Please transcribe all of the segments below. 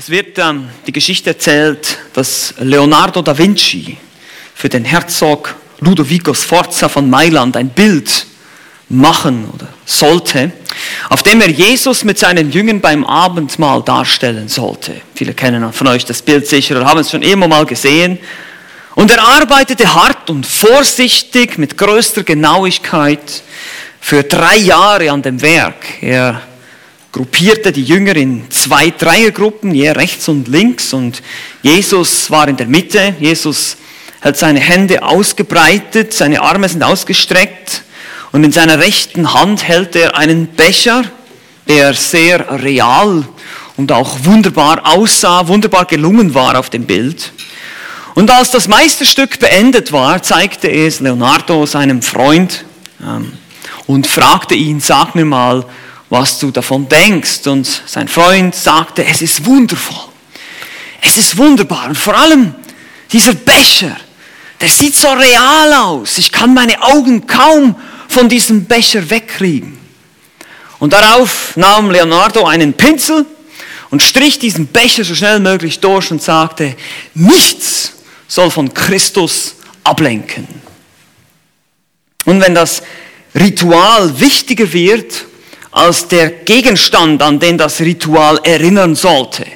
Es wird ähm, die Geschichte erzählt, dass Leonardo da Vinci für den Herzog Ludovico Sforza von Mailand ein Bild machen oder sollte, auf dem er Jesus mit seinen Jüngern beim Abendmahl darstellen sollte. Viele kennen von euch das Bild sicher oder haben es schon immer mal gesehen. Und er arbeitete hart und vorsichtig mit größter Genauigkeit für drei Jahre an dem Werk. Er gruppierte die Jünger in zwei Dreiergruppen, je rechts und links. Und Jesus war in der Mitte. Jesus hat seine Hände ausgebreitet, seine Arme sind ausgestreckt. Und in seiner rechten Hand hält er einen Becher, der sehr real und auch wunderbar aussah, wunderbar gelungen war auf dem Bild. Und als das Meisterstück beendet war, zeigte es Leonardo seinem Freund ähm, und fragte ihn, sag mir mal, was du davon denkst. Und sein Freund sagte, es ist wundervoll. Es ist wunderbar. Und vor allem dieser Becher, der sieht so real aus. Ich kann meine Augen kaum von diesem Becher wegkriegen. Und darauf nahm Leonardo einen Pinsel und strich diesen Becher so schnell möglich durch und sagte, nichts soll von Christus ablenken. Und wenn das Ritual wichtiger wird als der Gegenstand, an den das Ritual erinnern sollte,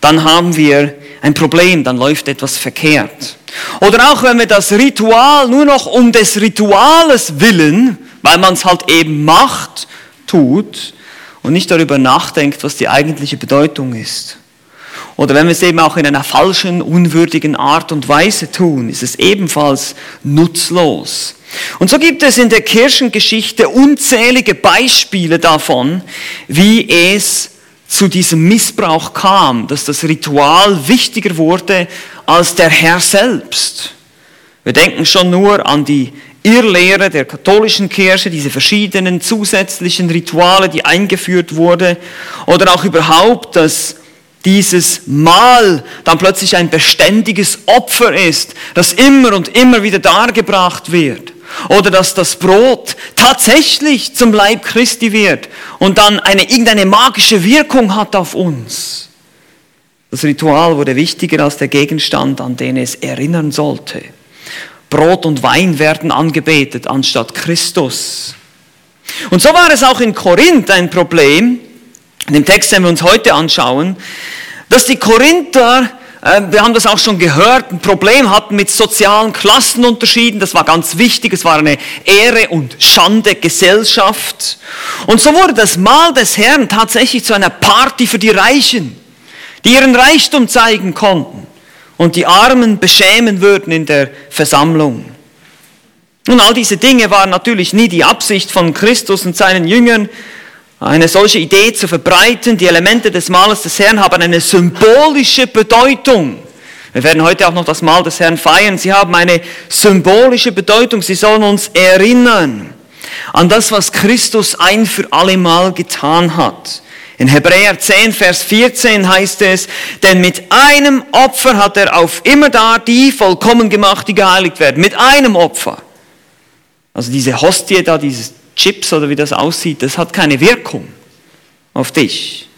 dann haben wir ein Problem, dann läuft etwas verkehrt. Oder auch wenn wir das Ritual nur noch um des Rituales willen, weil man es halt eben macht, tut und nicht darüber nachdenkt, was die eigentliche Bedeutung ist. Oder wenn wir es eben auch in einer falschen, unwürdigen Art und Weise tun, ist es ebenfalls nutzlos. Und so gibt es in der Kirchengeschichte unzählige Beispiele davon, wie es zu diesem Missbrauch kam, dass das Ritual wichtiger wurde als der Herr selbst. Wir denken schon nur an die Irrlehre der katholischen Kirche, diese verschiedenen zusätzlichen Rituale, die eingeführt wurde, oder auch überhaupt, dass dieses Mal dann plötzlich ein beständiges Opfer ist, das immer und immer wieder dargebracht wird. Oder dass das Brot tatsächlich zum Leib Christi wird und dann eine, irgendeine magische Wirkung hat auf uns. Das Ritual wurde wichtiger als der Gegenstand, an den es erinnern sollte. Brot und Wein werden angebetet anstatt Christus. Und so war es auch in Korinth ein Problem, in dem Text, den wir uns heute anschauen, dass die Korinther ähm, wir haben das auch schon gehört, ein Problem hatten mit sozialen Klassenunterschieden. Das war ganz wichtig. Es war eine Ehre und Schande Gesellschaft. Und so wurde das Mahl des Herrn tatsächlich zu einer Party für die Reichen, die ihren Reichtum zeigen konnten und die Armen beschämen würden in der Versammlung. Und all diese Dinge waren natürlich nie die Absicht von Christus und seinen Jüngern, eine solche Idee zu verbreiten. Die Elemente des Mahles des Herrn haben eine symbolische Bedeutung. Wir werden heute auch noch das Mahl des Herrn feiern. Sie haben eine symbolische Bedeutung. Sie sollen uns erinnern an das, was Christus ein für alle Mal getan hat. In Hebräer 10, Vers 14 heißt es, denn mit einem Opfer hat er auf immer da die vollkommen gemacht, die geheiligt werden. Mit einem Opfer. Also diese Hostie da, dieses Chips oder wie das aussieht, das hat keine Wirkung auf dich.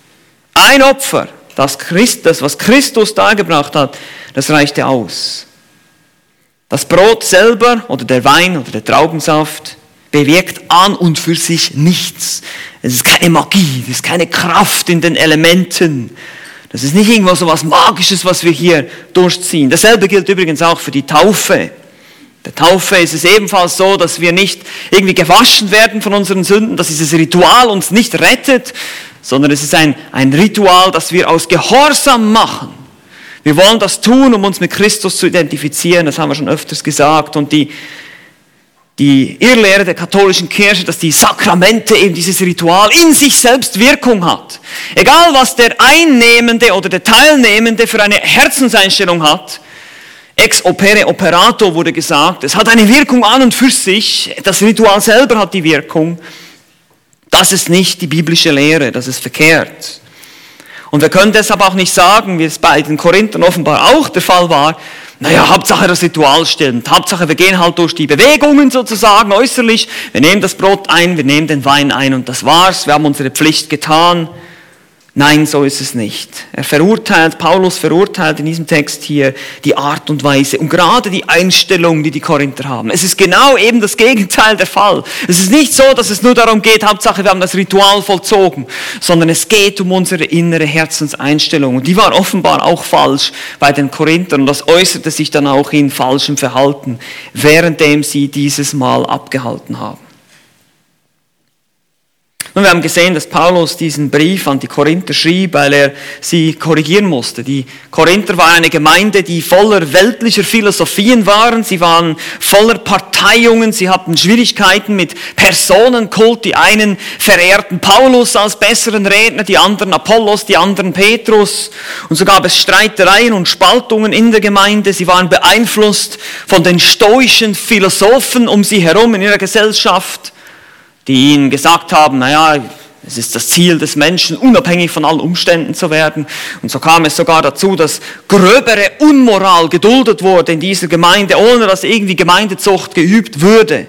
Ein Opfer, das, Christ, das was Christus dargebracht hat, das reichte aus. Das Brot selber oder der Wein oder der Traubensaft bewirkt an und für sich nichts. Es ist keine Magie, es ist keine Kraft in den Elementen. Das ist nicht irgendwas so was Magisches, was wir hier durchziehen. Dasselbe gilt übrigens auch für die Taufe. Der Taufe ist es ebenfalls so, dass wir nicht irgendwie gewaschen werden von unseren Sünden, dass dieses Ritual uns nicht rettet, sondern es ist ein, ein Ritual, das wir aus Gehorsam machen. Wir wollen das tun, um uns mit Christus zu identifizieren, das haben wir schon öfters gesagt. Und die, die Irrlehre der katholischen Kirche, dass die Sakramente eben dieses Ritual in sich selbst Wirkung hat. Egal was der Einnehmende oder der Teilnehmende für eine Herzenseinstellung hat, Ex opere operato wurde gesagt. Es hat eine Wirkung an und für sich. Das Ritual selber hat die Wirkung. Das ist nicht die biblische Lehre, das ist verkehrt. Und wir können deshalb auch nicht sagen, wie es bei den Korinthern offenbar auch der Fall war, naja, Hauptsache das Ritual stimmt. Hauptsache wir gehen halt durch die Bewegungen sozusagen äußerlich. Wir nehmen das Brot ein, wir nehmen den Wein ein und das war's. Wir haben unsere Pflicht getan. Nein, so ist es nicht. Er verurteilt, Paulus verurteilt in diesem Text hier die Art und Weise und gerade die Einstellung, die die Korinther haben. Es ist genau eben das Gegenteil der Fall. Es ist nicht so, dass es nur darum geht, Hauptsache wir haben das Ritual vollzogen, sondern es geht um unsere innere Herzenseinstellung. Und die war offenbar auch falsch bei den Korinthern und das äußerte sich dann auch in falschem Verhalten, währenddem sie dieses Mal abgehalten haben. Und wir haben gesehen, dass Paulus diesen Brief an die Korinther schrieb, weil er sie korrigieren musste. Die Korinther war eine Gemeinde, die voller weltlicher Philosophien waren. Sie waren voller Parteiungen. Sie hatten Schwierigkeiten mit Personenkult. Die einen verehrten Paulus als besseren Redner, die anderen Apollos, die anderen Petrus. Und so gab es Streitereien und Spaltungen in der Gemeinde. Sie waren beeinflusst von den stoischen Philosophen um sie herum in ihrer Gesellschaft die ihnen gesagt haben, naja, es ist das Ziel des Menschen, unabhängig von allen Umständen zu werden. Und so kam es sogar dazu, dass gröbere Unmoral geduldet wurde in dieser Gemeinde, ohne dass irgendwie Gemeindezucht geübt würde.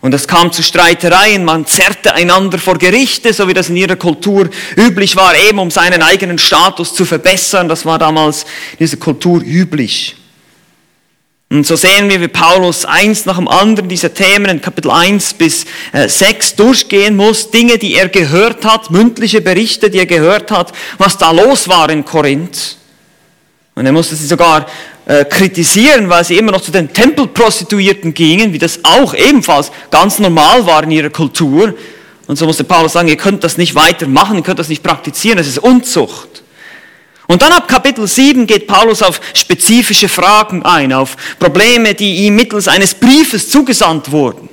Und es kam zu Streitereien, man zerrte einander vor Gerichte, so wie das in ihrer Kultur üblich war, eben um seinen eigenen Status zu verbessern. Das war damals in dieser Kultur üblich. Und so sehen wir, wie Paulus eins nach dem anderen dieser Themen in Kapitel 1 bis 6 äh, durchgehen muss. Dinge, die er gehört hat, mündliche Berichte, die er gehört hat, was da los war in Korinth. Und er musste sie sogar äh, kritisieren, weil sie immer noch zu den Tempelprostituierten gingen, wie das auch ebenfalls ganz normal war in ihrer Kultur. Und so musste Paulus sagen, ihr könnt das nicht weitermachen, ihr könnt das nicht praktizieren, das ist Unzucht. Und dann ab Kapitel 7 geht Paulus auf spezifische Fragen ein, auf Probleme, die ihm mittels eines Briefes zugesandt wurden.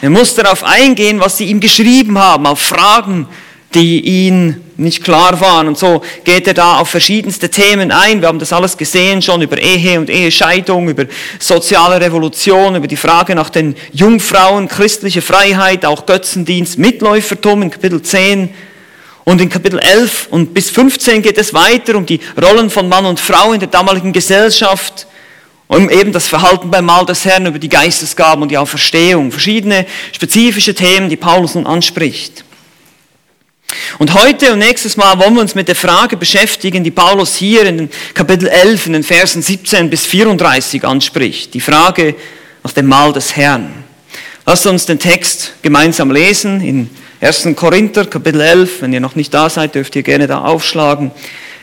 Er muss darauf eingehen, was sie ihm geschrieben haben, auf Fragen, die ihm nicht klar waren. Und so geht er da auf verschiedenste Themen ein. Wir haben das alles gesehen schon über Ehe und Ehescheidung, über soziale Revolution, über die Frage nach den Jungfrauen, christliche Freiheit, auch Götzendienst, Mitläufertum in Kapitel 10. Und in Kapitel 11 und bis 15 geht es weiter um die Rollen von Mann und Frau in der damaligen Gesellschaft, um eben das Verhalten beim Mahl des Herrn, über die Geistesgaben und die Auferstehung, verschiedene spezifische Themen, die Paulus nun anspricht. Und heute und nächstes Mal wollen wir uns mit der Frage beschäftigen, die Paulus hier in Kapitel 11, in den Versen 17 bis 34 anspricht. Die Frage nach dem Mahl des Herrn. Lasst uns den Text gemeinsam lesen in 1. Korinther, Kapitel 11, wenn ihr noch nicht da seid, dürft ihr gerne da aufschlagen.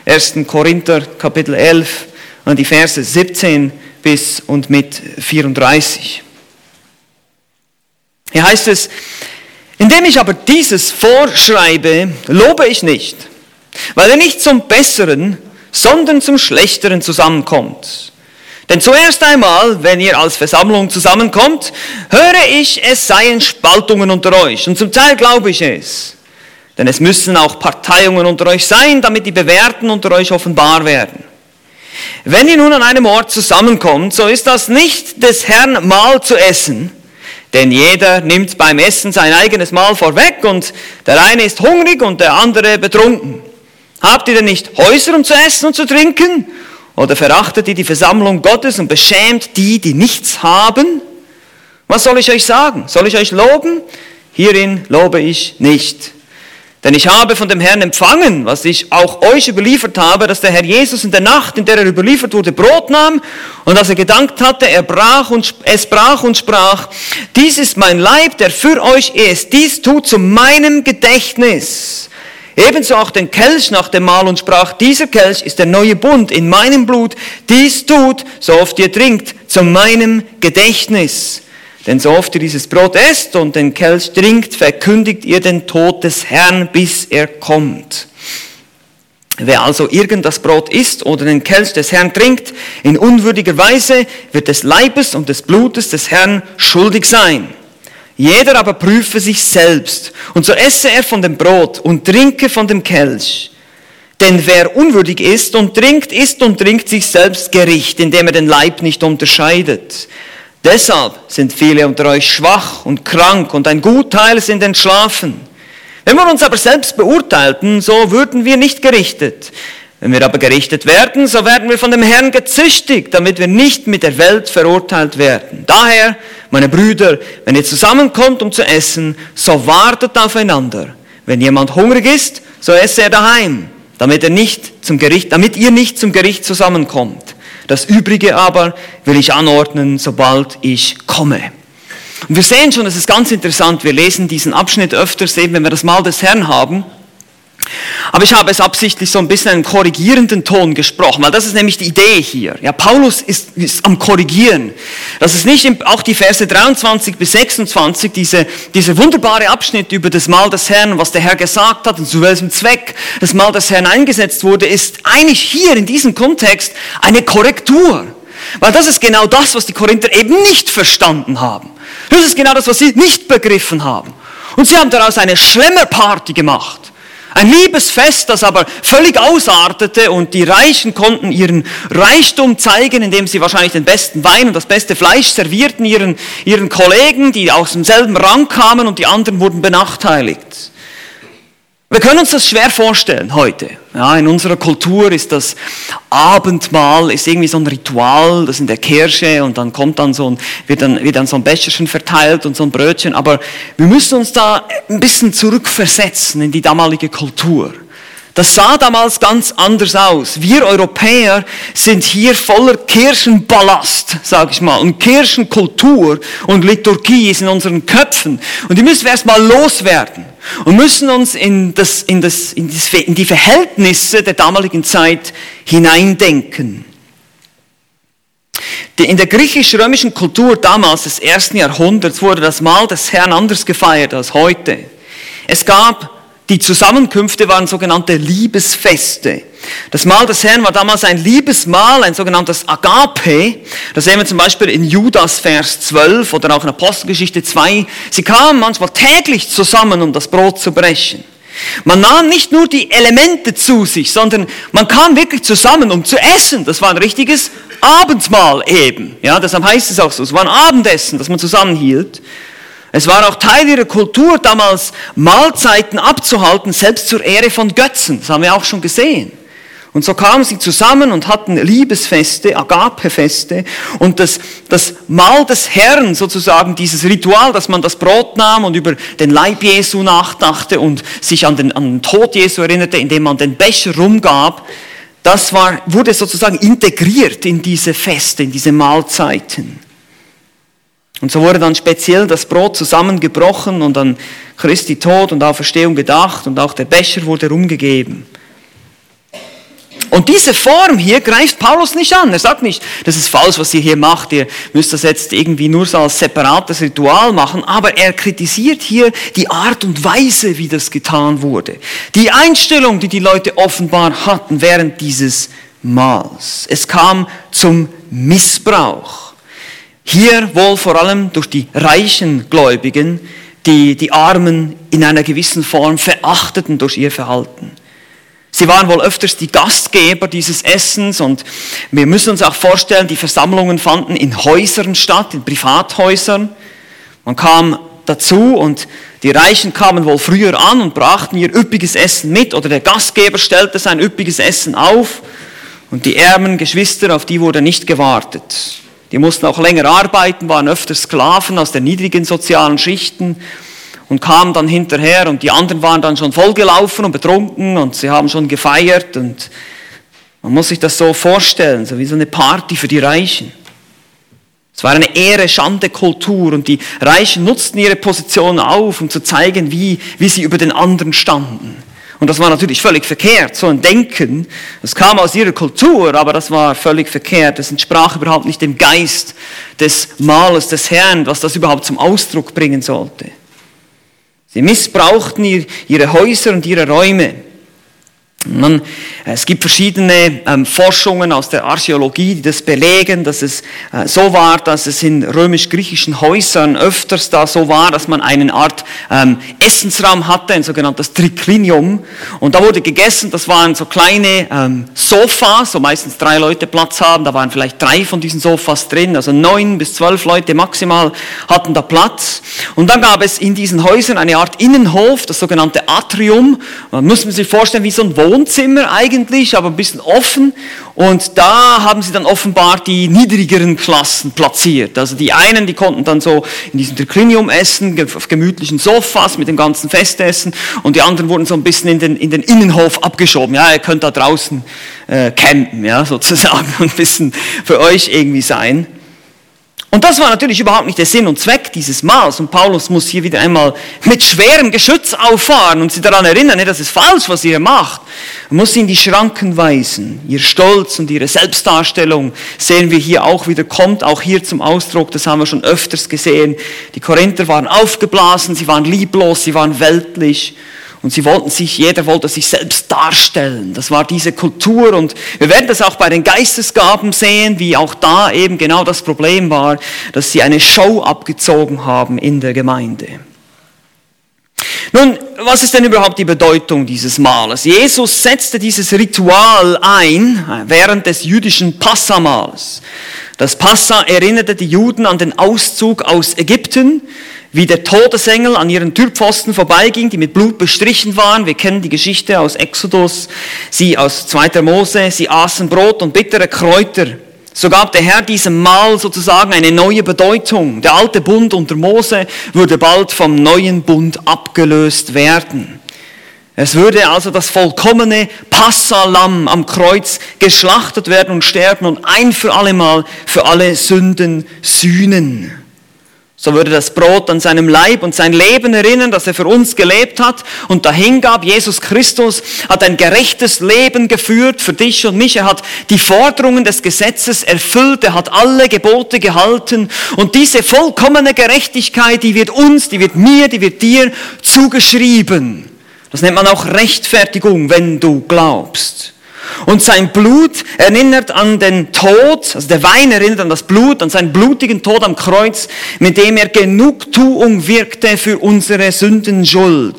1. Korinther, Kapitel 11, an die Verse 17 bis und mit 34. Hier heißt es, indem ich aber dieses vorschreibe, lobe ich nicht, weil er nicht zum Besseren, sondern zum Schlechteren zusammenkommt. Denn zuerst einmal, wenn ihr als Versammlung zusammenkommt, höre ich, es seien Spaltungen unter euch. Und zum Teil glaube ich es. Denn es müssen auch Parteiungen unter euch sein, damit die Bewährten unter euch offenbar werden. Wenn ihr nun an einem Ort zusammenkommt, so ist das nicht des Herrn Mahl zu essen, denn jeder nimmt beim Essen sein eigenes Mahl vorweg und der eine ist hungrig und der andere betrunken. Habt ihr denn nicht Häuser, um zu essen und zu trinken? Oder verachtet ihr die Versammlung Gottes und beschämt die, die nichts haben? Was soll ich euch sagen? Soll ich euch loben? Hierin lobe ich nicht. Denn ich habe von dem Herrn empfangen, was ich auch euch überliefert habe, dass der Herr Jesus in der Nacht, in der er überliefert wurde, Brot nahm und als er gedankt hatte, er brach und es brach und sprach, dies ist mein Leib, der für euch ist, dies tut zu meinem Gedächtnis. Ebenso auch den Kelch nach dem Mahl und sprach, dieser Kelch ist der neue Bund in meinem Blut. Dies tut, so oft ihr trinkt, zu meinem Gedächtnis. Denn so oft ihr dieses Brot esst und den Kelch trinkt, verkündigt ihr den Tod des Herrn, bis er kommt. Wer also irgend das Brot isst oder den Kelch des Herrn trinkt, in unwürdiger Weise, wird des Leibes und des Blutes des Herrn schuldig sein. Jeder aber prüfe sich selbst, und so esse er von dem Brot und trinke von dem Kelch. Denn wer unwürdig ist und trinkt, isst und trinkt sich selbst Gericht, indem er den Leib nicht unterscheidet. Deshalb sind viele unter euch schwach und krank und ein Gutteil sind entschlafen. Wenn wir uns aber selbst beurteilten, so würden wir nicht gerichtet. Wenn wir aber gerichtet werden, so werden wir von dem Herrn gezüchtigt, damit wir nicht mit der Welt verurteilt werden. Daher, meine Brüder, wenn ihr zusammenkommt, um zu essen, so wartet aufeinander. Wenn jemand hungrig ist, so esse er daheim, damit er nicht zum Gericht, damit ihr nicht zum Gericht zusammenkommt. Das Übrige aber will ich anordnen, sobald ich komme. Und wir sehen schon, es ist ganz interessant, wir lesen diesen Abschnitt öfters eben, wenn wir das Mal des Herrn haben. Aber ich habe es absichtlich so ein bisschen einen korrigierenden Ton gesprochen, weil das ist nämlich die Idee hier. Ja, Paulus ist, ist am Korrigieren. Das ist nicht auch die Verse 23 bis 26, diese, diese wunderbare Abschnitt über das Mahl des Herrn, was der Herr gesagt hat und zu welchem Zweck das Mahl des Herrn eingesetzt wurde, ist eigentlich hier in diesem Kontext eine Korrektur. Weil das ist genau das, was die Korinther eben nicht verstanden haben. Das ist genau das, was sie nicht begriffen haben. Und sie haben daraus eine Schlemmerparty gemacht. Ein Liebesfest, das aber völlig ausartete und die Reichen konnten ihren Reichtum zeigen, indem sie wahrscheinlich den besten Wein und das beste Fleisch servierten ihren, ihren Kollegen, die aus demselben Rang kamen und die anderen wurden benachteiligt. Wir können uns das schwer vorstellen heute. Ja, in unserer Kultur ist das Abendmahl ist irgendwie so ein Ritual, das in der Kirche und dann kommt dann so ein, wird dann, wird dann so ein Becherchen verteilt und so ein Brötchen. Aber wir müssen uns da ein bisschen zurückversetzen in die damalige Kultur. Das sah damals ganz anders aus. Wir Europäer sind hier voller Kirchenballast, sage ich mal, und Kirchenkultur und Liturgie ist in unseren Köpfen. Und die müssen wir erstmal loswerden und müssen uns in, das, in, das, in, das, in die Verhältnisse der damaligen Zeit hineindenken. In der griechisch-römischen Kultur damals des ersten Jahrhunderts wurde das Mahl des Herrn anders gefeiert als heute. Es gab die Zusammenkünfte waren sogenannte Liebesfeste. Das Mahl des Herrn war damals ein Liebesmahl, ein sogenanntes Agape. Das sehen wir zum Beispiel in Judas Vers 12 oder auch in Apostelgeschichte 2. Sie kamen manchmal täglich zusammen, um das Brot zu brechen. Man nahm nicht nur die Elemente zu sich, sondern man kam wirklich zusammen, um zu essen. Das war ein richtiges Abendmahl eben. Ja, deshalb heißt es auch so. Es war ein Abendessen, das man zusammenhielt. Es war auch Teil ihrer Kultur damals, Mahlzeiten abzuhalten, selbst zur Ehre von Götzen. Das haben wir auch schon gesehen. Und so kamen sie zusammen und hatten Liebesfeste, Agapefeste und das, das Mahl des Herrn sozusagen, dieses Ritual, dass man das Brot nahm und über den Leib Jesu nachdachte und sich an den, an den Tod Jesu erinnerte, indem man den Becher rumgab, das war, wurde sozusagen integriert in diese Feste, in diese Mahlzeiten. Und so wurde dann speziell das Brot zusammengebrochen und an Christi Tod und Auferstehung gedacht und auch der Becher wurde rumgegeben. Und diese Form hier greift Paulus nicht an. Er sagt nicht, das ist falsch, was ihr hier macht. Ihr müsst das jetzt irgendwie nur so als separates Ritual machen. Aber er kritisiert hier die Art und Weise, wie das getan wurde. Die Einstellung, die die Leute offenbar hatten während dieses Mahls. Es kam zum Missbrauch. Hier wohl vor allem durch die reichen Gläubigen, die die Armen in einer gewissen Form verachteten durch ihr Verhalten. Sie waren wohl öfters die Gastgeber dieses Essens und wir müssen uns auch vorstellen, die Versammlungen fanden in Häusern statt, in Privathäusern. Man kam dazu und die Reichen kamen wohl früher an und brachten ihr üppiges Essen mit oder der Gastgeber stellte sein üppiges Essen auf und die ärmen Geschwister, auf die wurde nicht gewartet. Die mussten auch länger arbeiten, waren öfter Sklaven aus den niedrigen sozialen Schichten und kamen dann hinterher und die anderen waren dann schon vollgelaufen und betrunken und sie haben schon gefeiert und man muss sich das so vorstellen, so wie so eine Party für die Reichen. Es war eine Ehre-Schande-Kultur und die Reichen nutzten ihre Position auf, um zu zeigen, wie, wie sie über den anderen standen. Und das war natürlich völlig verkehrt, so ein Denken. Das kam aus ihrer Kultur, aber das war völlig verkehrt. Das entsprach überhaupt nicht dem Geist des Mahles des Herrn, was das überhaupt zum Ausdruck bringen sollte. Sie missbrauchten ihre Häuser und ihre Räume. Man, es gibt verschiedene ähm, Forschungen aus der Archäologie, die das belegen, dass es äh, so war, dass es in römisch-griechischen Häusern öfters da so war, dass man eine Art ähm, Essensraum hatte, ein sogenanntes Triclinium. Und da wurde gegessen, das waren so kleine ähm, Sofas, so meistens drei Leute Platz haben, da waren vielleicht drei von diesen Sofas drin, also neun bis zwölf Leute maximal hatten da Platz. Und dann gab es in diesen Häusern eine Art Innenhof, das sogenannte Atrium. Man muss sich vorstellen wie so ein Wohnzimmer Wohnzimmer eigentlich, aber ein bisschen offen. Und da haben sie dann offenbar die niedrigeren Klassen platziert. Also die einen, die konnten dann so in diesem Triclinium essen, auf gemütlichen Sofas mit dem ganzen Festessen. Und die anderen wurden so ein bisschen in den, in den Innenhof abgeschoben. Ja, ihr könnt da draußen äh, campen, ja, sozusagen, und ein bisschen für euch irgendwie sein. Und das war natürlich überhaupt nicht der Sinn und Zweck dieses Mahls. Und Paulus muss hier wieder einmal mit schwerem Geschütz auffahren und sie daran erinnern, das ist falsch, was ihr macht. Man muss sie in die Schranken weisen. Ihr Stolz und ihre Selbstdarstellung sehen wir hier auch wieder, kommt auch hier zum Ausdruck. Das haben wir schon öfters gesehen. Die Korinther waren aufgeblasen, sie waren lieblos, sie waren weltlich. Und sie wollten sich, jeder wollte sich selbst darstellen. Das war diese Kultur und wir werden das auch bei den Geistesgaben sehen, wie auch da eben genau das Problem war, dass sie eine Show abgezogen haben in der Gemeinde. Nun, was ist denn überhaupt die Bedeutung dieses Mahles? Jesus setzte dieses Ritual ein während des jüdischen Passamals. Das Passa erinnerte die Juden an den Auszug aus Ägypten wie der Todesengel an ihren Türpfosten vorbeiging, die mit Blut bestrichen waren. Wir kennen die Geschichte aus Exodus, sie aus 2. Mose, sie aßen Brot und bittere Kräuter. So gab der Herr diesem Mahl sozusagen eine neue Bedeutung. Der alte Bund unter Mose würde bald vom neuen Bund abgelöst werden. Es würde also das vollkommene Passalam am Kreuz geschlachtet werden und sterben und ein für allemal für alle Sünden sühnen. So würde das Brot an seinem Leib und sein Leben erinnern, das er für uns gelebt hat und dahin gab. Jesus Christus hat ein gerechtes Leben geführt für dich und mich. Er hat die Forderungen des Gesetzes erfüllt. Er hat alle Gebote gehalten. Und diese vollkommene Gerechtigkeit, die wird uns, die wird mir, die wird dir zugeschrieben. Das nennt man auch Rechtfertigung, wenn du glaubst. Und sein Blut erinnert an den Tod, also der Wein erinnert an das Blut, an seinen blutigen Tod am Kreuz, mit dem er Genugtuung wirkte für unsere Sündenschuld.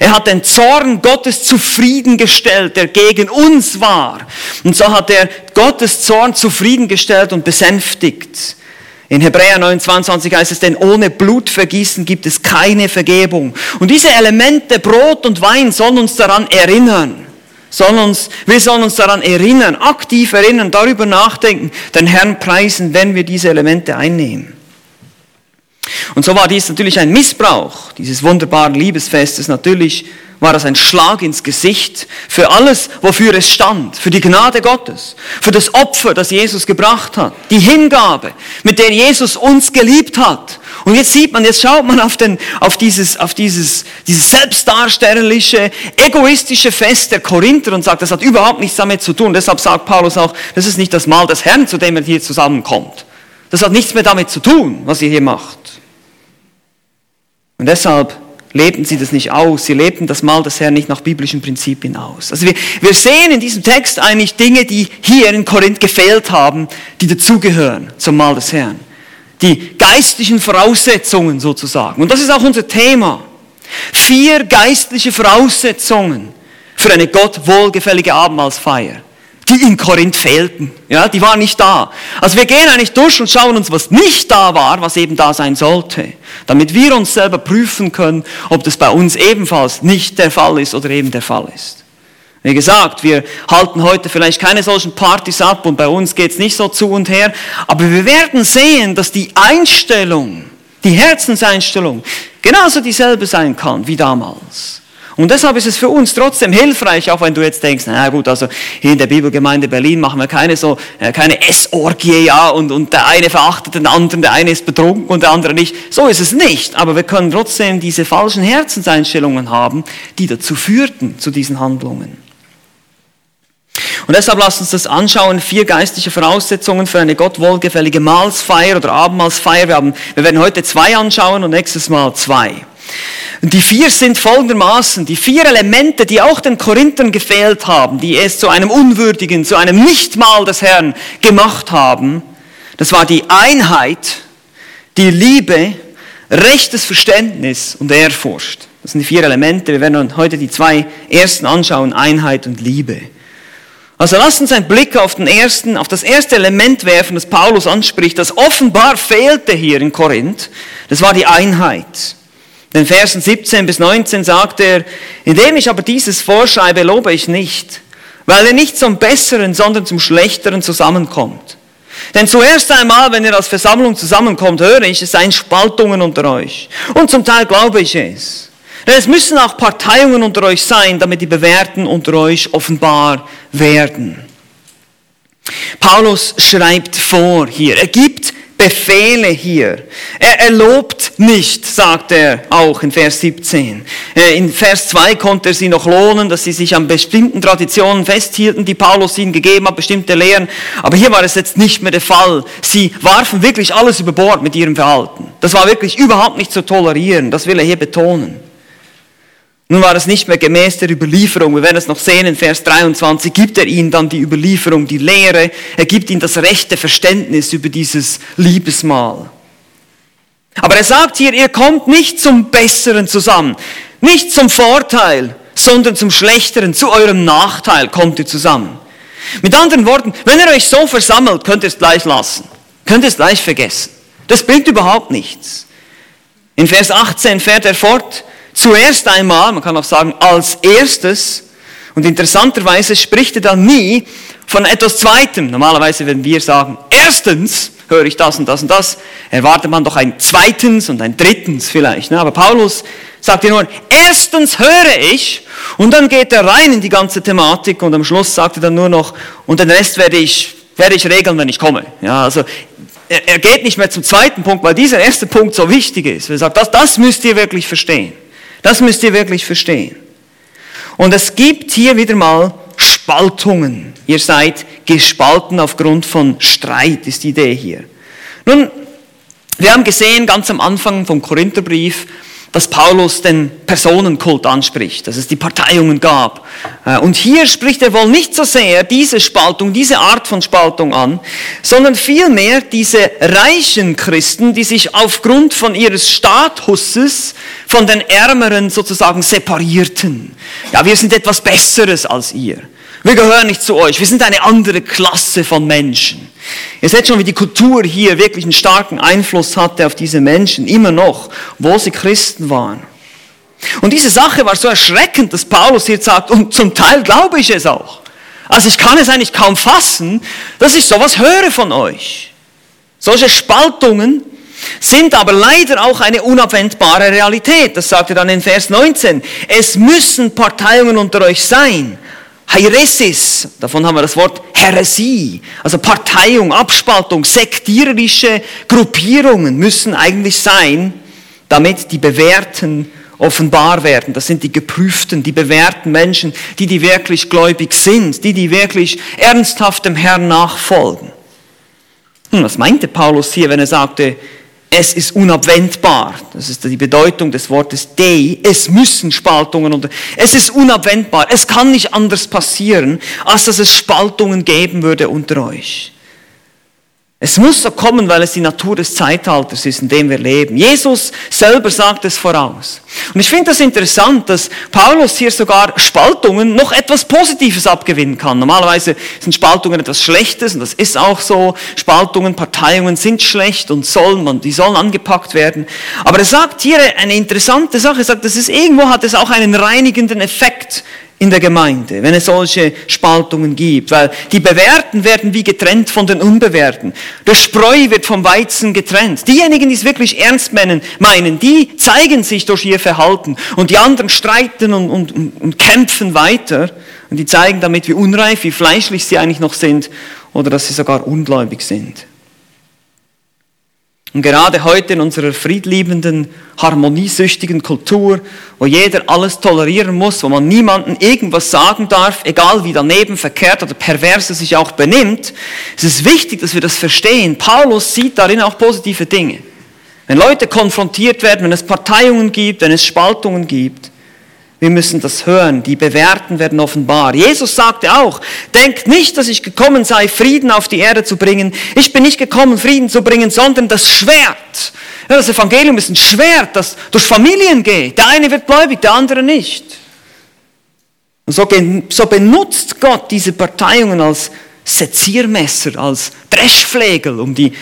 Er hat den Zorn Gottes zufriedengestellt, der gegen uns war. Und so hat er Gottes Zorn zufriedengestellt und besänftigt. In Hebräer 29 heißt es, denn ohne Blutvergießen gibt es keine Vergebung. Und diese Elemente, Brot und Wein, sollen uns daran erinnern sollen uns, wir sollen uns daran erinnern, aktiv erinnern, darüber nachdenken, den Herrn preisen, wenn wir diese Elemente einnehmen. Und so war dies natürlich ein Missbrauch dieses wunderbaren Liebesfestes. Natürlich war das ein Schlag ins Gesicht für alles, wofür es stand, für die Gnade Gottes, für das Opfer, das Jesus gebracht hat, die Hingabe, mit der Jesus uns geliebt hat. Und jetzt sieht man, jetzt schaut man auf, den, auf dieses, auf dieses, dieses selbstdarstellerische, egoistische Fest der Korinther und sagt, das hat überhaupt nichts damit zu tun. Deshalb sagt Paulus auch, das ist nicht das Mahl des Herrn, zu dem er hier zusammenkommt. Das hat nichts mehr damit zu tun, was ihr hier macht. Und deshalb lebten sie das nicht aus. Sie lebten das Mahl des Herrn nicht nach biblischen Prinzipien aus. Also wir, wir sehen in diesem Text eigentlich Dinge, die hier in Korinth gefehlt haben, die dazugehören zum Mahl des Herrn. Die geistlichen Voraussetzungen sozusagen. Und das ist auch unser Thema. Vier geistliche Voraussetzungen für eine Gott wohlgefällige Abendmahlsfeier die in Korinth fehlten. Ja, die waren nicht da. Also wir gehen eigentlich durch und schauen uns, was nicht da war, was eben da sein sollte, damit wir uns selber prüfen können, ob das bei uns ebenfalls nicht der Fall ist oder eben der Fall ist. Wie gesagt, wir halten heute vielleicht keine solchen Partys ab und bei uns geht es nicht so zu und her, aber wir werden sehen, dass die Einstellung, die Herzenseinstellung genauso dieselbe sein kann wie damals. Und deshalb ist es für uns trotzdem hilfreich, auch wenn du jetzt denkst, na gut, also hier in der Bibelgemeinde Berlin machen wir keine so, äh, keine Essorgie, ja, und, und der eine verachtet den anderen, der eine ist betrunken und der andere nicht. So ist es nicht. Aber wir können trotzdem diese falschen Herzenseinstellungen haben, die dazu führten, zu diesen Handlungen. Und deshalb lasst uns das anschauen. Vier geistliche Voraussetzungen für eine Gott wohlgefällige Mahlsfeier oder Abendmahlsfeier. Wir, haben, wir werden heute zwei anschauen und nächstes Mal zwei. Und die vier sind folgendermaßen, die vier Elemente, die auch den Korinthern gefehlt haben, die es zu einem unwürdigen, zu einem Nichtmal des Herrn gemacht haben. Das war die Einheit, die Liebe, rechtes Verständnis und Ehrfurcht. Das sind die vier Elemente. Wir werden heute die zwei ersten anschauen, Einheit und Liebe. Also lasst uns einen Blick auf, den ersten, auf das erste Element werfen, das Paulus anspricht, das offenbar fehlte hier in Korinth. Das war die Einheit. In den Versen 17 bis 19 sagt er, indem ich aber dieses vorschreibe, lobe ich nicht, weil er nicht zum Besseren, sondern zum Schlechteren zusammenkommt. Denn zuerst einmal, wenn ihr als Versammlung zusammenkommt, höre ich, es seien Spaltungen unter euch. Und zum Teil glaube ich es. Denn es müssen auch Parteiungen unter euch sein, damit die Bewährten unter euch offenbar werden. Paulus schreibt vor hier. Er gibt Befehle hier. Er, er lobt nicht, sagt er auch in Vers 17. Äh, in Vers 2 konnte er sie noch lohnen, dass sie sich an bestimmten Traditionen festhielten, die Paulus ihnen gegeben hat, bestimmte Lehren. Aber hier war es jetzt nicht mehr der Fall. Sie warfen wirklich alles über Bord mit ihrem Verhalten. Das war wirklich überhaupt nicht zu tolerieren. Das will er hier betonen. Nun war es nicht mehr gemäß der Überlieferung. Wir werden es noch sehen in Vers 23. Gibt er ihnen dann die Überlieferung, die Lehre. Er gibt ihnen das rechte Verständnis über dieses Liebesmahl. Aber er sagt hier, ihr kommt nicht zum Besseren zusammen. Nicht zum Vorteil, sondern zum Schlechteren, zu eurem Nachteil kommt ihr zusammen. Mit anderen Worten, wenn ihr euch so versammelt, könnt ihr es gleich lassen. Könnt ihr es gleich vergessen. Das bringt überhaupt nichts. In Vers 18 fährt er fort, zuerst einmal, man kann auch sagen als erstes, und interessanterweise spricht er dann nie von etwas Zweitem. Normalerweise, wenn wir sagen, erstens höre ich das und das und das, erwartet man doch ein Zweitens und ein Drittens vielleicht. Ne? Aber Paulus sagt hier nur, erstens höre ich, und dann geht er rein in die ganze Thematik und am Schluss sagt er dann nur noch, und den Rest werde ich, werde ich regeln, wenn ich komme. Ja, also er geht nicht mehr zum zweiten Punkt, weil dieser erste Punkt so wichtig ist. Er sagt, das, das müsst ihr wirklich verstehen. Das müsst ihr wirklich verstehen. Und es gibt hier wieder mal Spaltungen. Ihr seid gespalten aufgrund von Streit, ist die Idee hier. Nun, wir haben gesehen ganz am Anfang vom Korintherbrief, dass Paulus den Personenkult anspricht, dass es die Parteiungen gab. Äh, und hier spricht er wohl nicht so sehr diese Spaltung, diese Art von Spaltung an, sondern vielmehr diese reichen Christen, die sich aufgrund von ihres Statuses von den Ärmeren sozusagen separierten. Ja, wir sind etwas Besseres als ihr. Wir gehören nicht zu euch. Wir sind eine andere Klasse von Menschen. Ihr seht schon, wie die Kultur hier wirklich einen starken Einfluss hatte auf diese Menschen, immer noch, wo sie Christen waren. Und diese Sache war so erschreckend, dass Paulus hier sagt, und zum Teil glaube ich es auch. Also ich kann es eigentlich kaum fassen, dass ich sowas höre von euch. Solche Spaltungen sind aber leider auch eine unabwendbare Realität. Das sagt er dann in Vers 19. Es müssen Parteiungen unter euch sein. Heiresis, davon haben wir das Wort Heresie, also Parteiung, Abspaltung, sektiererische Gruppierungen müssen eigentlich sein, damit die Bewährten offenbar werden. Das sind die geprüften, die bewährten Menschen, die, die wirklich gläubig sind, die, die wirklich ernsthaft dem Herrn nachfolgen. Hm, was meinte Paulus hier, wenn er sagte, es ist unabwendbar. Das ist die Bedeutung des Wortes Dei. Es müssen Spaltungen unter. Es ist unabwendbar. Es kann nicht anders passieren, als dass es Spaltungen geben würde unter euch. Es muss so kommen, weil es die Natur des Zeitalters ist, in dem wir leben. Jesus selber sagt es voraus. Und ich finde das interessant, dass Paulus hier sogar Spaltungen noch etwas Positives abgewinnen kann. Normalerweise sind Spaltungen etwas Schlechtes und das ist auch so. Spaltungen, Parteiungen sind schlecht und sollen man, die sollen angepackt werden. Aber er sagt hier eine interessante Sache. Er sagt, das ist irgendwo hat es auch einen reinigenden Effekt in der Gemeinde, wenn es solche Spaltungen gibt, weil die Bewährten werden wie getrennt von den Unbewährten. Der Spreu wird vom Weizen getrennt. Diejenigen, die es wirklich ernst meinen, die zeigen sich durch ihr Verhalten und die anderen streiten und, und, und kämpfen weiter und die zeigen damit, wie unreif, wie fleischlich sie eigentlich noch sind oder dass sie sogar ungläubig sind. Und gerade heute in unserer friedliebenden, harmoniesüchtigen Kultur, wo jeder alles tolerieren muss, wo man niemandem irgendwas sagen darf, egal wie daneben, verkehrt oder pervers er sich auch benimmt, ist es wichtig, dass wir das verstehen. Paulus sieht darin auch positive Dinge. Wenn Leute konfrontiert werden, wenn es Parteiungen gibt, wenn es Spaltungen gibt, wir müssen das hören. Die Bewährten werden offenbar. Jesus sagte auch, denkt nicht, dass ich gekommen sei, Frieden auf die Erde zu bringen. Ich bin nicht gekommen, Frieden zu bringen, sondern das Schwert. Das Evangelium ist ein Schwert, das durch Familien geht. Der eine wird gläubig, der andere nicht. Und so, so benutzt Gott diese Parteiungen als Seziermesser, als Dreschflegel, um die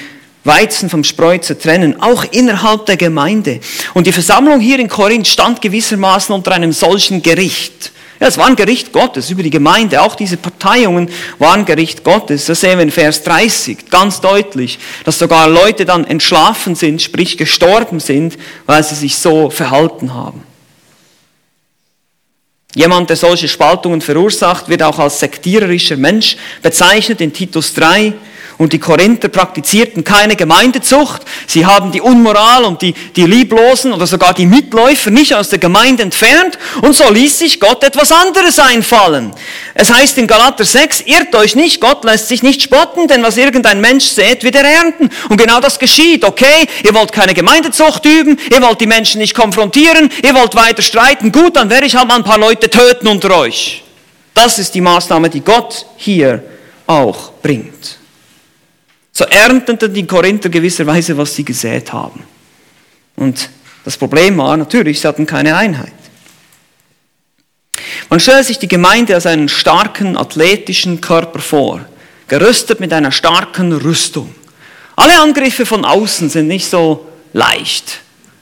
Weizen vom Spreu zu trennen, auch innerhalb der Gemeinde. Und die Versammlung hier in Korinth stand gewissermaßen unter einem solchen Gericht. Ja, es war ein Gericht Gottes über die Gemeinde. Auch diese Parteiungen waren Gericht Gottes. Das sehen wir in Vers 30 ganz deutlich, dass sogar Leute dann entschlafen sind, sprich gestorben sind, weil sie sich so verhalten haben. Jemand, der solche Spaltungen verursacht, wird auch als sektiererischer Mensch bezeichnet in Titus 3. Und die Korinther praktizierten keine Gemeindezucht. Sie haben die Unmoral und die, die Lieblosen oder sogar die Mitläufer nicht aus der Gemeinde entfernt. Und so ließ sich Gott etwas anderes einfallen. Es heißt in Galater 6, irrt euch nicht, Gott lässt sich nicht spotten, denn was irgendein Mensch sät, wird er ernten. Und genau das geschieht. Okay, ihr wollt keine Gemeindezucht üben, ihr wollt die Menschen nicht konfrontieren, ihr wollt weiter streiten. Gut, dann werde ich halt mal ein paar Leute töten unter euch. Das ist die Maßnahme, die Gott hier auch bringt. So ernteten die Korinther gewisserweise, was sie gesät haben. Und das Problem war natürlich, sie hatten keine Einheit. Man stellt sich die Gemeinde als einen starken athletischen Körper vor, gerüstet mit einer starken Rüstung. Alle Angriffe von außen sind nicht so leicht.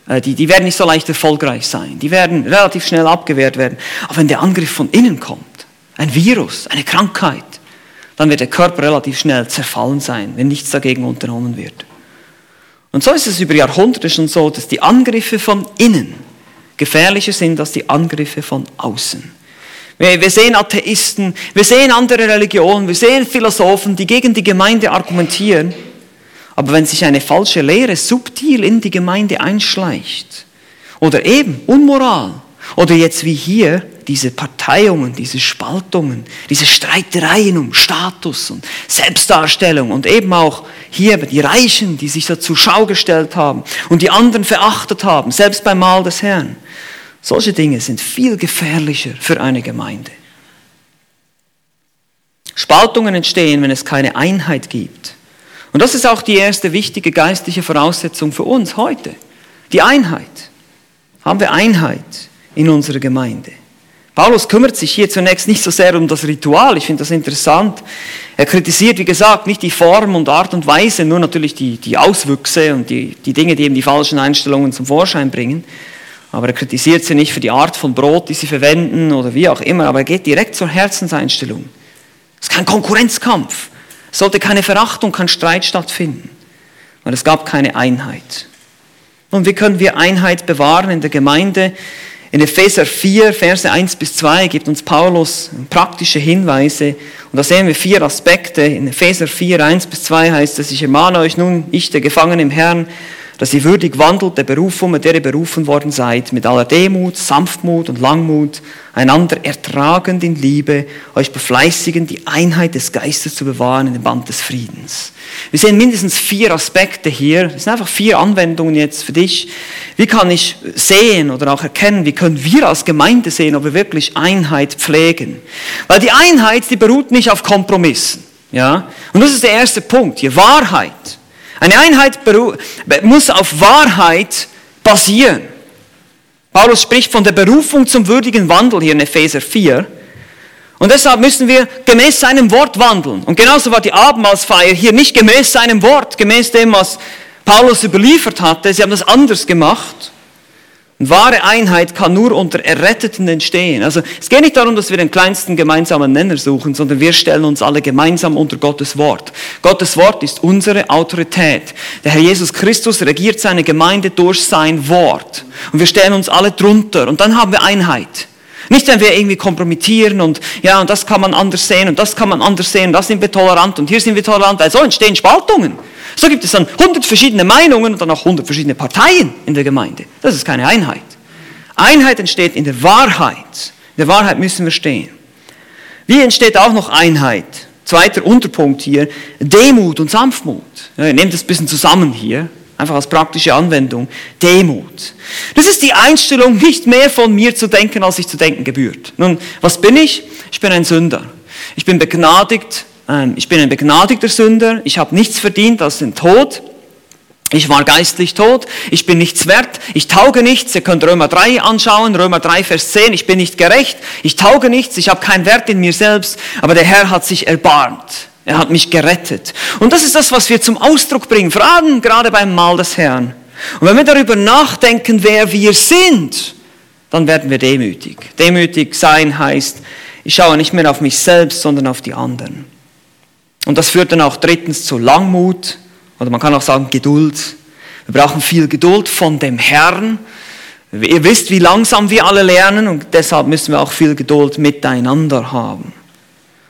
Äh, die, die werden nicht so leicht erfolgreich sein. Die werden relativ schnell abgewehrt werden. Aber wenn der Angriff von innen kommt, ein Virus, eine Krankheit, dann wird der Körper relativ schnell zerfallen sein, wenn nichts dagegen unternommen wird. Und so ist es über Jahrhunderte schon so, dass die Angriffe von innen gefährlicher sind als die Angriffe von außen. Wir sehen Atheisten, wir sehen andere Religionen, wir sehen Philosophen, die gegen die Gemeinde argumentieren. Aber wenn sich eine falsche Lehre subtil in die Gemeinde einschleicht, oder eben Unmoral, oder jetzt wie hier diese Parteiungen, diese Spaltungen, diese Streitereien um Status und Selbstdarstellung und eben auch hier die Reichen, die sich dazu Schau gestellt haben und die anderen verachtet haben, selbst beim Mahl des Herrn. Solche Dinge sind viel gefährlicher für eine Gemeinde. Spaltungen entstehen, wenn es keine Einheit gibt. Und das ist auch die erste wichtige geistliche Voraussetzung für uns heute. Die Einheit. Haben wir Einheit in unserer Gemeinde? Paulus kümmert sich hier zunächst nicht so sehr um das Ritual, ich finde das interessant. Er kritisiert, wie gesagt, nicht die Form und Art und Weise, nur natürlich die, die Auswüchse und die, die Dinge, die eben die falschen Einstellungen zum Vorschein bringen. Aber er kritisiert sie nicht für die Art von Brot, die sie verwenden oder wie auch immer, aber er geht direkt zur Herzenseinstellung. Es ist kein Konkurrenzkampf. Es sollte keine Verachtung, kein Streit stattfinden, weil es gab keine Einheit. Und wie können wir Einheit bewahren in der Gemeinde? In Epheser 4, Verse 1 bis 2 gibt uns Paulus praktische Hinweise. Und da sehen wir vier Aspekte. In Epheser 4, 1 bis 2 heißt es, ich ermahne euch nun, ich, der Gefangene im Herrn, dass ihr würdig wandelt der Berufung, mit der ihr berufen worden seid, mit aller Demut, Sanftmut und Langmut, einander ertragend in Liebe, euch befleißigen, die Einheit des Geistes zu bewahren in dem Band des Friedens. Wir sehen mindestens vier Aspekte hier. Das sind einfach vier Anwendungen jetzt für dich. Wie kann ich sehen oder auch erkennen, wie können wir als Gemeinde sehen, ob wir wirklich Einheit pflegen? Weil die Einheit, die beruht nicht auf Kompromissen. Ja? Und das ist der erste Punkt hier, Wahrheit. Eine Einheit muss auf Wahrheit basieren. Paulus spricht von der Berufung zum würdigen Wandel hier in Epheser 4. Und deshalb müssen wir gemäß seinem Wort wandeln. Und genauso war die Abendmahlsfeier hier nicht gemäß seinem Wort, gemäß dem, was Paulus überliefert hatte. Sie haben das anders gemacht. Wahre Einheit kann nur unter Erretteten entstehen. Also es geht nicht darum, dass wir den kleinsten gemeinsamen Nenner suchen, sondern wir stellen uns alle gemeinsam unter Gottes Wort. Gottes Wort ist unsere Autorität. Der Herr Jesus Christus regiert seine Gemeinde durch sein Wort. Und wir stellen uns alle drunter. Und dann haben wir Einheit. Nicht, wenn wir irgendwie kompromittieren und ja, und das kann man anders sehen und das kann man anders sehen, das sind wir tolerant und hier sind wir tolerant, weil so entstehen Spaltungen. So gibt es dann hundert verschiedene Meinungen und dann auch hundert verschiedene Parteien in der Gemeinde. Das ist keine Einheit. Einheit entsteht in der Wahrheit. In der Wahrheit müssen wir stehen. Wie entsteht auch noch Einheit? Zweiter Unterpunkt hier, Demut und Sanftmut. Ja, nehmt das ein bisschen zusammen hier. Einfach als praktische Anwendung. Demut. Das ist die Einstellung, nicht mehr von mir zu denken, als ich zu denken gebührt. Nun, was bin ich? Ich bin ein Sünder. Ich bin begnadigt. Ähm, ich bin ein begnadigter Sünder. Ich habe nichts verdient als den Tod. Ich war geistlich tot, ich bin nichts wert, ich tauge nichts. Ihr könnt Römer 3 anschauen, Römer 3, Vers 10. Ich bin nicht gerecht, ich tauge nichts, ich habe keinen Wert in mir selbst, aber der Herr hat sich erbarmt. Er hat mich gerettet. Und das ist das, was wir zum Ausdruck bringen, vor allem gerade beim Mahl des Herrn. Und wenn wir darüber nachdenken, wer wir sind, dann werden wir demütig. Demütig sein heißt, ich schaue nicht mehr auf mich selbst, sondern auf die anderen. Und das führt dann auch drittens zu Langmut, oder man kann auch sagen Geduld. Wir brauchen viel Geduld von dem Herrn. Ihr wisst, wie langsam wir alle lernen und deshalb müssen wir auch viel Geduld miteinander haben.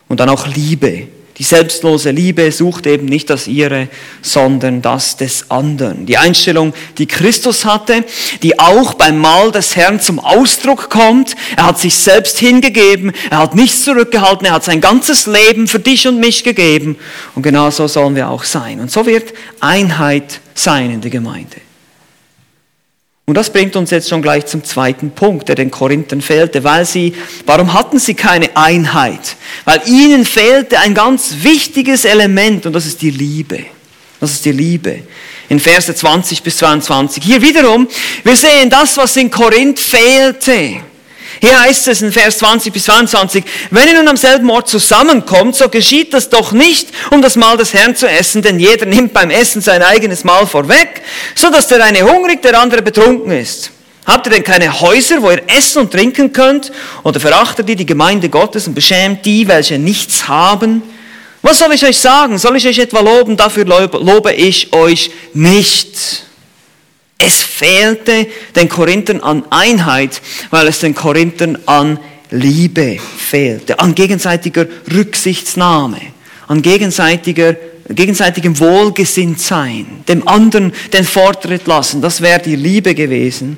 Und dann auch Liebe. Die selbstlose Liebe sucht eben nicht das ihre, sondern das des anderen. Die Einstellung, die Christus hatte, die auch beim Mahl des Herrn zum Ausdruck kommt. Er hat sich selbst hingegeben, er hat nichts zurückgehalten, er hat sein ganzes Leben für dich und mich gegeben. Und genau so sollen wir auch sein. Und so wird Einheit sein in der Gemeinde. Und das bringt uns jetzt schon gleich zum zweiten Punkt, der den Korinthern fehlte, weil sie, warum hatten sie keine Einheit? Weil ihnen fehlte ein ganz wichtiges Element und das ist die Liebe. Das ist die Liebe. In Verse 20 bis 22. Hier wiederum, wir sehen das, was in Korinth fehlte. Hier heißt es in Vers 20 bis 22, wenn ihr nun am selben Ort zusammenkommt, so geschieht das doch nicht, um das Mahl des Herrn zu essen, denn jeder nimmt beim Essen sein eigenes Mahl vorweg, so dass der eine hungrig, der andere betrunken ist. Habt ihr denn keine Häuser, wo ihr essen und trinken könnt? Oder verachtet ihr die Gemeinde Gottes und beschämt die, welche nichts haben? Was soll ich euch sagen? Soll ich euch etwa loben? Dafür lobe ich euch nicht. Es fehlte den Korinthern an Einheit, weil es den Korinthern an Liebe fehlte, an gegenseitiger Rücksichtsnahme, an gegenseitiger, gegenseitigem Wohlgesinntsein, dem anderen den Vortritt lassen. Das wäre die Liebe gewesen.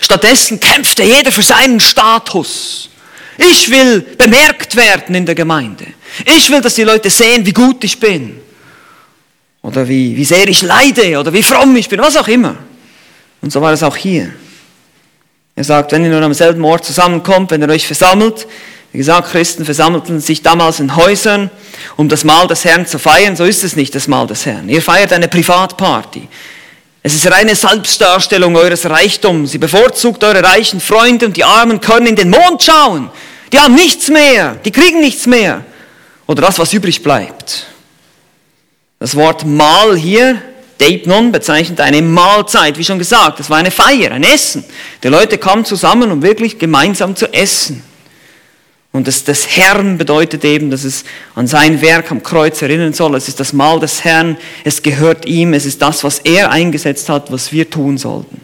Stattdessen kämpfte jeder für seinen Status. Ich will bemerkt werden in der Gemeinde. Ich will, dass die Leute sehen, wie gut ich bin oder wie, wie sehr ich leide oder wie fromm ich bin, was auch immer. Und so war es auch hier. Er sagt, wenn ihr nun am selben Ort zusammenkommt, wenn ihr euch versammelt, wie gesagt, Christen versammelten sich damals in Häusern, um das Mahl des Herrn zu feiern. So ist es nicht, das Mahl des Herrn. Ihr feiert eine Privatparty. Es ist reine Selbstdarstellung eures Reichtums. Sie bevorzugt eure reichen Freunde und die Armen können in den Mond schauen. Die haben nichts mehr, die kriegen nichts mehr. Oder das, was übrig bleibt. Das Wort Mahl hier, Deipnon, bezeichnet eine Mahlzeit, wie schon gesagt. Das war eine Feier, ein Essen. Die Leute kamen zusammen, um wirklich gemeinsam zu essen. Und das, das Herrn bedeutet eben, dass es an sein Werk am Kreuz erinnern soll. Es ist das Mahl des Herrn, es gehört ihm, es ist das, was er eingesetzt hat, was wir tun sollten.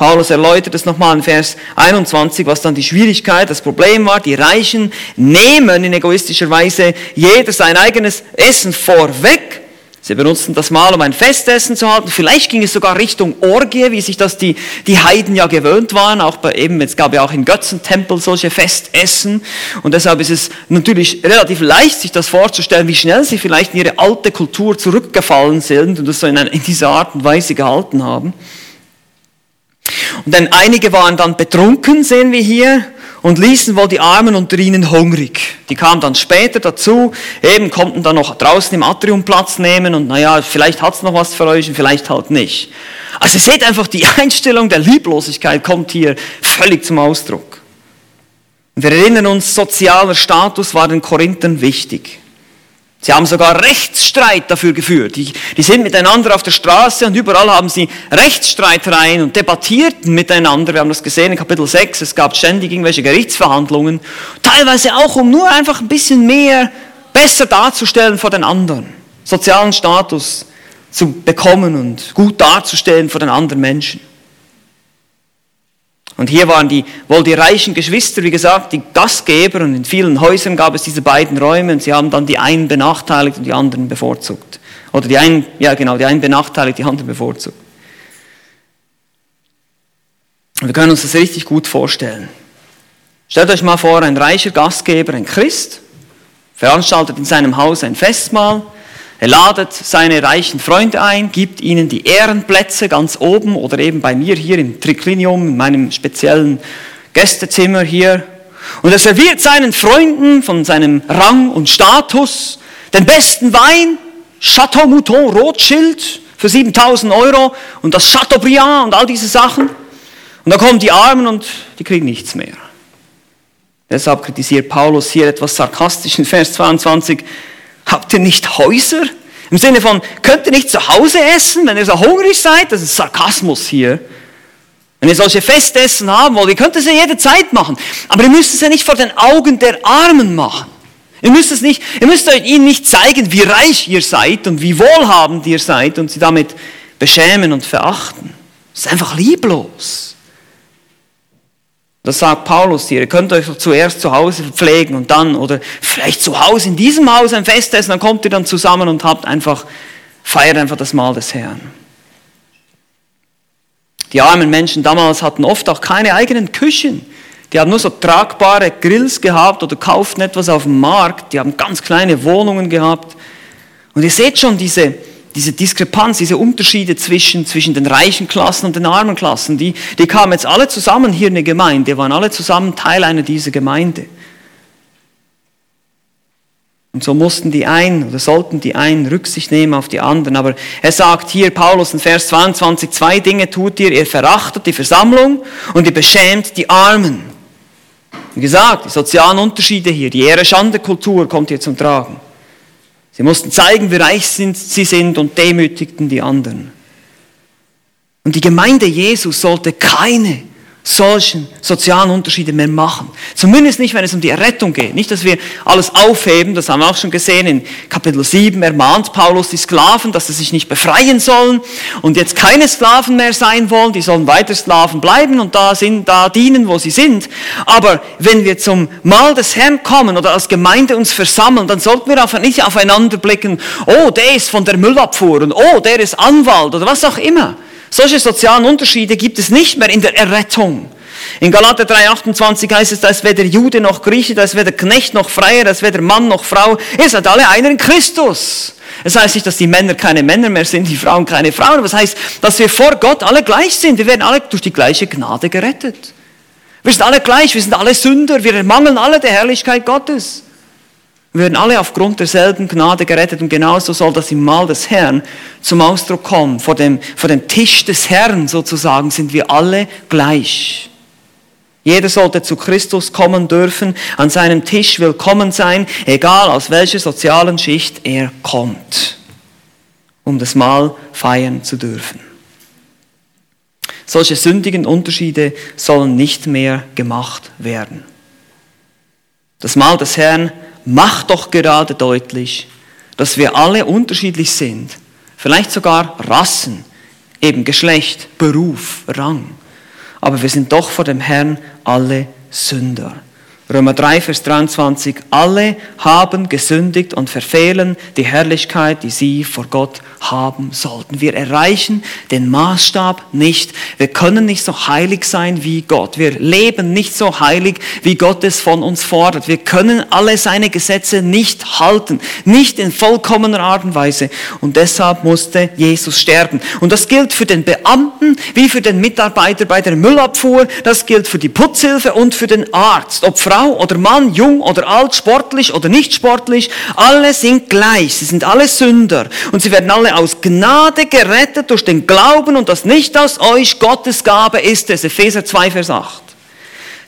Paulus erläutert es nochmal in Vers 21, was dann die Schwierigkeit, das Problem war. Die Reichen nehmen in egoistischer Weise jeder sein eigenes Essen vorweg. Sie benutzten das Mal, um ein Festessen zu halten. Vielleicht ging es sogar Richtung Orgie, wie sich das die, die Heiden ja gewöhnt waren. Auch bei eben, es gab ja auch in Götzentempel solche Festessen. Und deshalb ist es natürlich relativ leicht, sich das vorzustellen, wie schnell sie vielleicht in ihre alte Kultur zurückgefallen sind und das so in, in dieser Art und Weise gehalten haben. Und dann einige waren dann betrunken, sehen wir hier, und ließen wohl die Armen unter ihnen hungrig. Die kamen dann später dazu, eben konnten dann noch draußen im Atrium Platz nehmen und naja, vielleicht hat's noch was für euch und vielleicht halt nicht. Also ihr seht einfach, die Einstellung der Lieblosigkeit kommt hier völlig zum Ausdruck. Wir erinnern uns, sozialer Status war den Korinthern wichtig. Sie haben sogar Rechtsstreit dafür geführt. Die, die, sind miteinander auf der Straße und überall haben sie Rechtsstreitereien und debattierten miteinander. Wir haben das gesehen in Kapitel 6. Es gab ständig irgendwelche Gerichtsverhandlungen. Teilweise auch, um nur einfach ein bisschen mehr besser darzustellen vor den anderen. Sozialen Status zu bekommen und gut darzustellen vor den anderen Menschen. Und hier waren die, wohl die reichen Geschwister, wie gesagt, die Gastgeber und in vielen Häusern gab es diese beiden Räume und sie haben dann die einen benachteiligt und die anderen bevorzugt. Oder die einen, ja genau, die einen benachteiligt, die anderen bevorzugt. Und wir können uns das richtig gut vorstellen. Stellt euch mal vor, ein reicher Gastgeber, ein Christ, veranstaltet in seinem Haus ein Festmahl, er ladet seine reichen Freunde ein, gibt ihnen die Ehrenplätze ganz oben oder eben bei mir hier im Triclinium, in meinem speziellen Gästezimmer hier. Und er serviert seinen Freunden von seinem Rang und Status den besten Wein, Chateau Mouton Rothschild für 7000 Euro und das Chateaubriand und all diese Sachen. Und dann kommen die Armen und die kriegen nichts mehr. Deshalb kritisiert Paulus hier etwas sarkastisch in Vers 22. Habt ihr nicht Häuser? Im Sinne von, könnt ihr nicht zu Hause essen, wenn ihr so hungrig seid? Das ist Sarkasmus hier. Wenn ihr solche Festessen haben wollt, ihr könnt es ja jederzeit machen. Aber ihr müsst es ja nicht vor den Augen der Armen machen. Ihr müsst es nicht, ihr müsst euch ihnen nicht zeigen, wie reich ihr seid und wie wohlhabend ihr seid und sie damit beschämen und verachten. Das ist einfach lieblos. Das sagt Paulus hier. Ihr könnt euch zuerst zu Hause pflegen und dann, oder vielleicht zu Hause in diesem Haus ein Fest essen, dann kommt ihr dann zusammen und habt einfach, feiert einfach das Mahl des Herrn. Die armen Menschen damals hatten oft auch keine eigenen Küchen. Die haben nur so tragbare Grills gehabt oder kauften etwas auf dem Markt. Die haben ganz kleine Wohnungen gehabt. Und ihr seht schon diese, diese Diskrepanz, diese Unterschiede zwischen, zwischen den reichen Klassen und den armen Klassen, die, die kamen jetzt alle zusammen hier in der Gemeinde, waren alle zusammen Teil einer dieser Gemeinde. Und so mussten die einen oder sollten die einen Rücksicht nehmen auf die anderen. Aber er sagt hier, Paulus in Vers 22, zwei Dinge tut ihr. Ihr verachtet die Versammlung und ihr beschämt die Armen. Wie gesagt, die sozialen Unterschiede hier, die Ehre-Schande-Kultur kommt hier zum Tragen. Sie mussten zeigen, wie reich sie sind und demütigten die anderen. Und die Gemeinde Jesus sollte keine solchen sozialen Unterschiede mehr machen. Zumindest nicht, wenn es um die Errettung geht. Nicht, dass wir alles aufheben, das haben wir auch schon gesehen. In Kapitel 7 ermahnt Paulus die Sklaven, dass sie sich nicht befreien sollen und jetzt keine Sklaven mehr sein wollen. Die sollen weiter Sklaven bleiben und da sind, da dienen, wo sie sind. Aber wenn wir zum Mahl des Herrn kommen oder als Gemeinde uns versammeln, dann sollten wir nicht aufeinander blicken, oh, der ist von der Müllabfuhr und oh, der ist Anwalt oder was auch immer. Solche sozialen Unterschiede gibt es nicht mehr in der Errettung. In Galater 3,28 heißt es, da ist weder Jude noch Grieche, da ist weder Knecht noch Freier, da ist weder Mann noch Frau. Ihr seid alle einer in Christus. Es heißt nicht, dass die Männer keine Männer mehr sind, die Frauen keine Frauen, aber es heißt, dass wir vor Gott alle gleich sind. Wir werden alle durch die gleiche Gnade gerettet. Wir sind alle gleich, wir sind alle Sünder, wir ermangeln alle der Herrlichkeit Gottes. Wir werden alle aufgrund derselben Gnade gerettet und genauso soll das im Mahl des Herrn zum Ausdruck kommen. Vor dem, vor dem Tisch des Herrn sozusagen sind wir alle gleich. Jeder sollte zu Christus kommen dürfen, an seinem Tisch willkommen sein, egal aus welcher sozialen Schicht er kommt, um das Mahl feiern zu dürfen. Solche sündigen Unterschiede sollen nicht mehr gemacht werden. Das Mahl des Herrn macht doch gerade deutlich, dass wir alle unterschiedlich sind, vielleicht sogar Rassen, eben Geschlecht, Beruf, Rang. Aber wir sind doch vor dem Herrn alle Sünder. Römer 3, Vers 23, alle haben gesündigt und verfehlen die Herrlichkeit, die sie vor Gott haben sollten. Wir erreichen den Maßstab nicht. Wir können nicht so heilig sein wie Gott. Wir leben nicht so heilig, wie Gott es von uns fordert. Wir können alle seine Gesetze nicht halten, nicht in vollkommener Art und Weise. Und deshalb musste Jesus sterben. Und das gilt für den Beamten wie für den Mitarbeiter bei der Müllabfuhr. Das gilt für die Putzhilfe und für den Arzt. Ob Frau Frau oder Mann, jung oder alt, sportlich oder nicht sportlich, alle sind gleich. Sie sind alle Sünder. Und sie werden alle aus Gnade gerettet durch den Glauben und das nicht aus euch Gottes Gabe ist es. Epheser 2, Vers 8.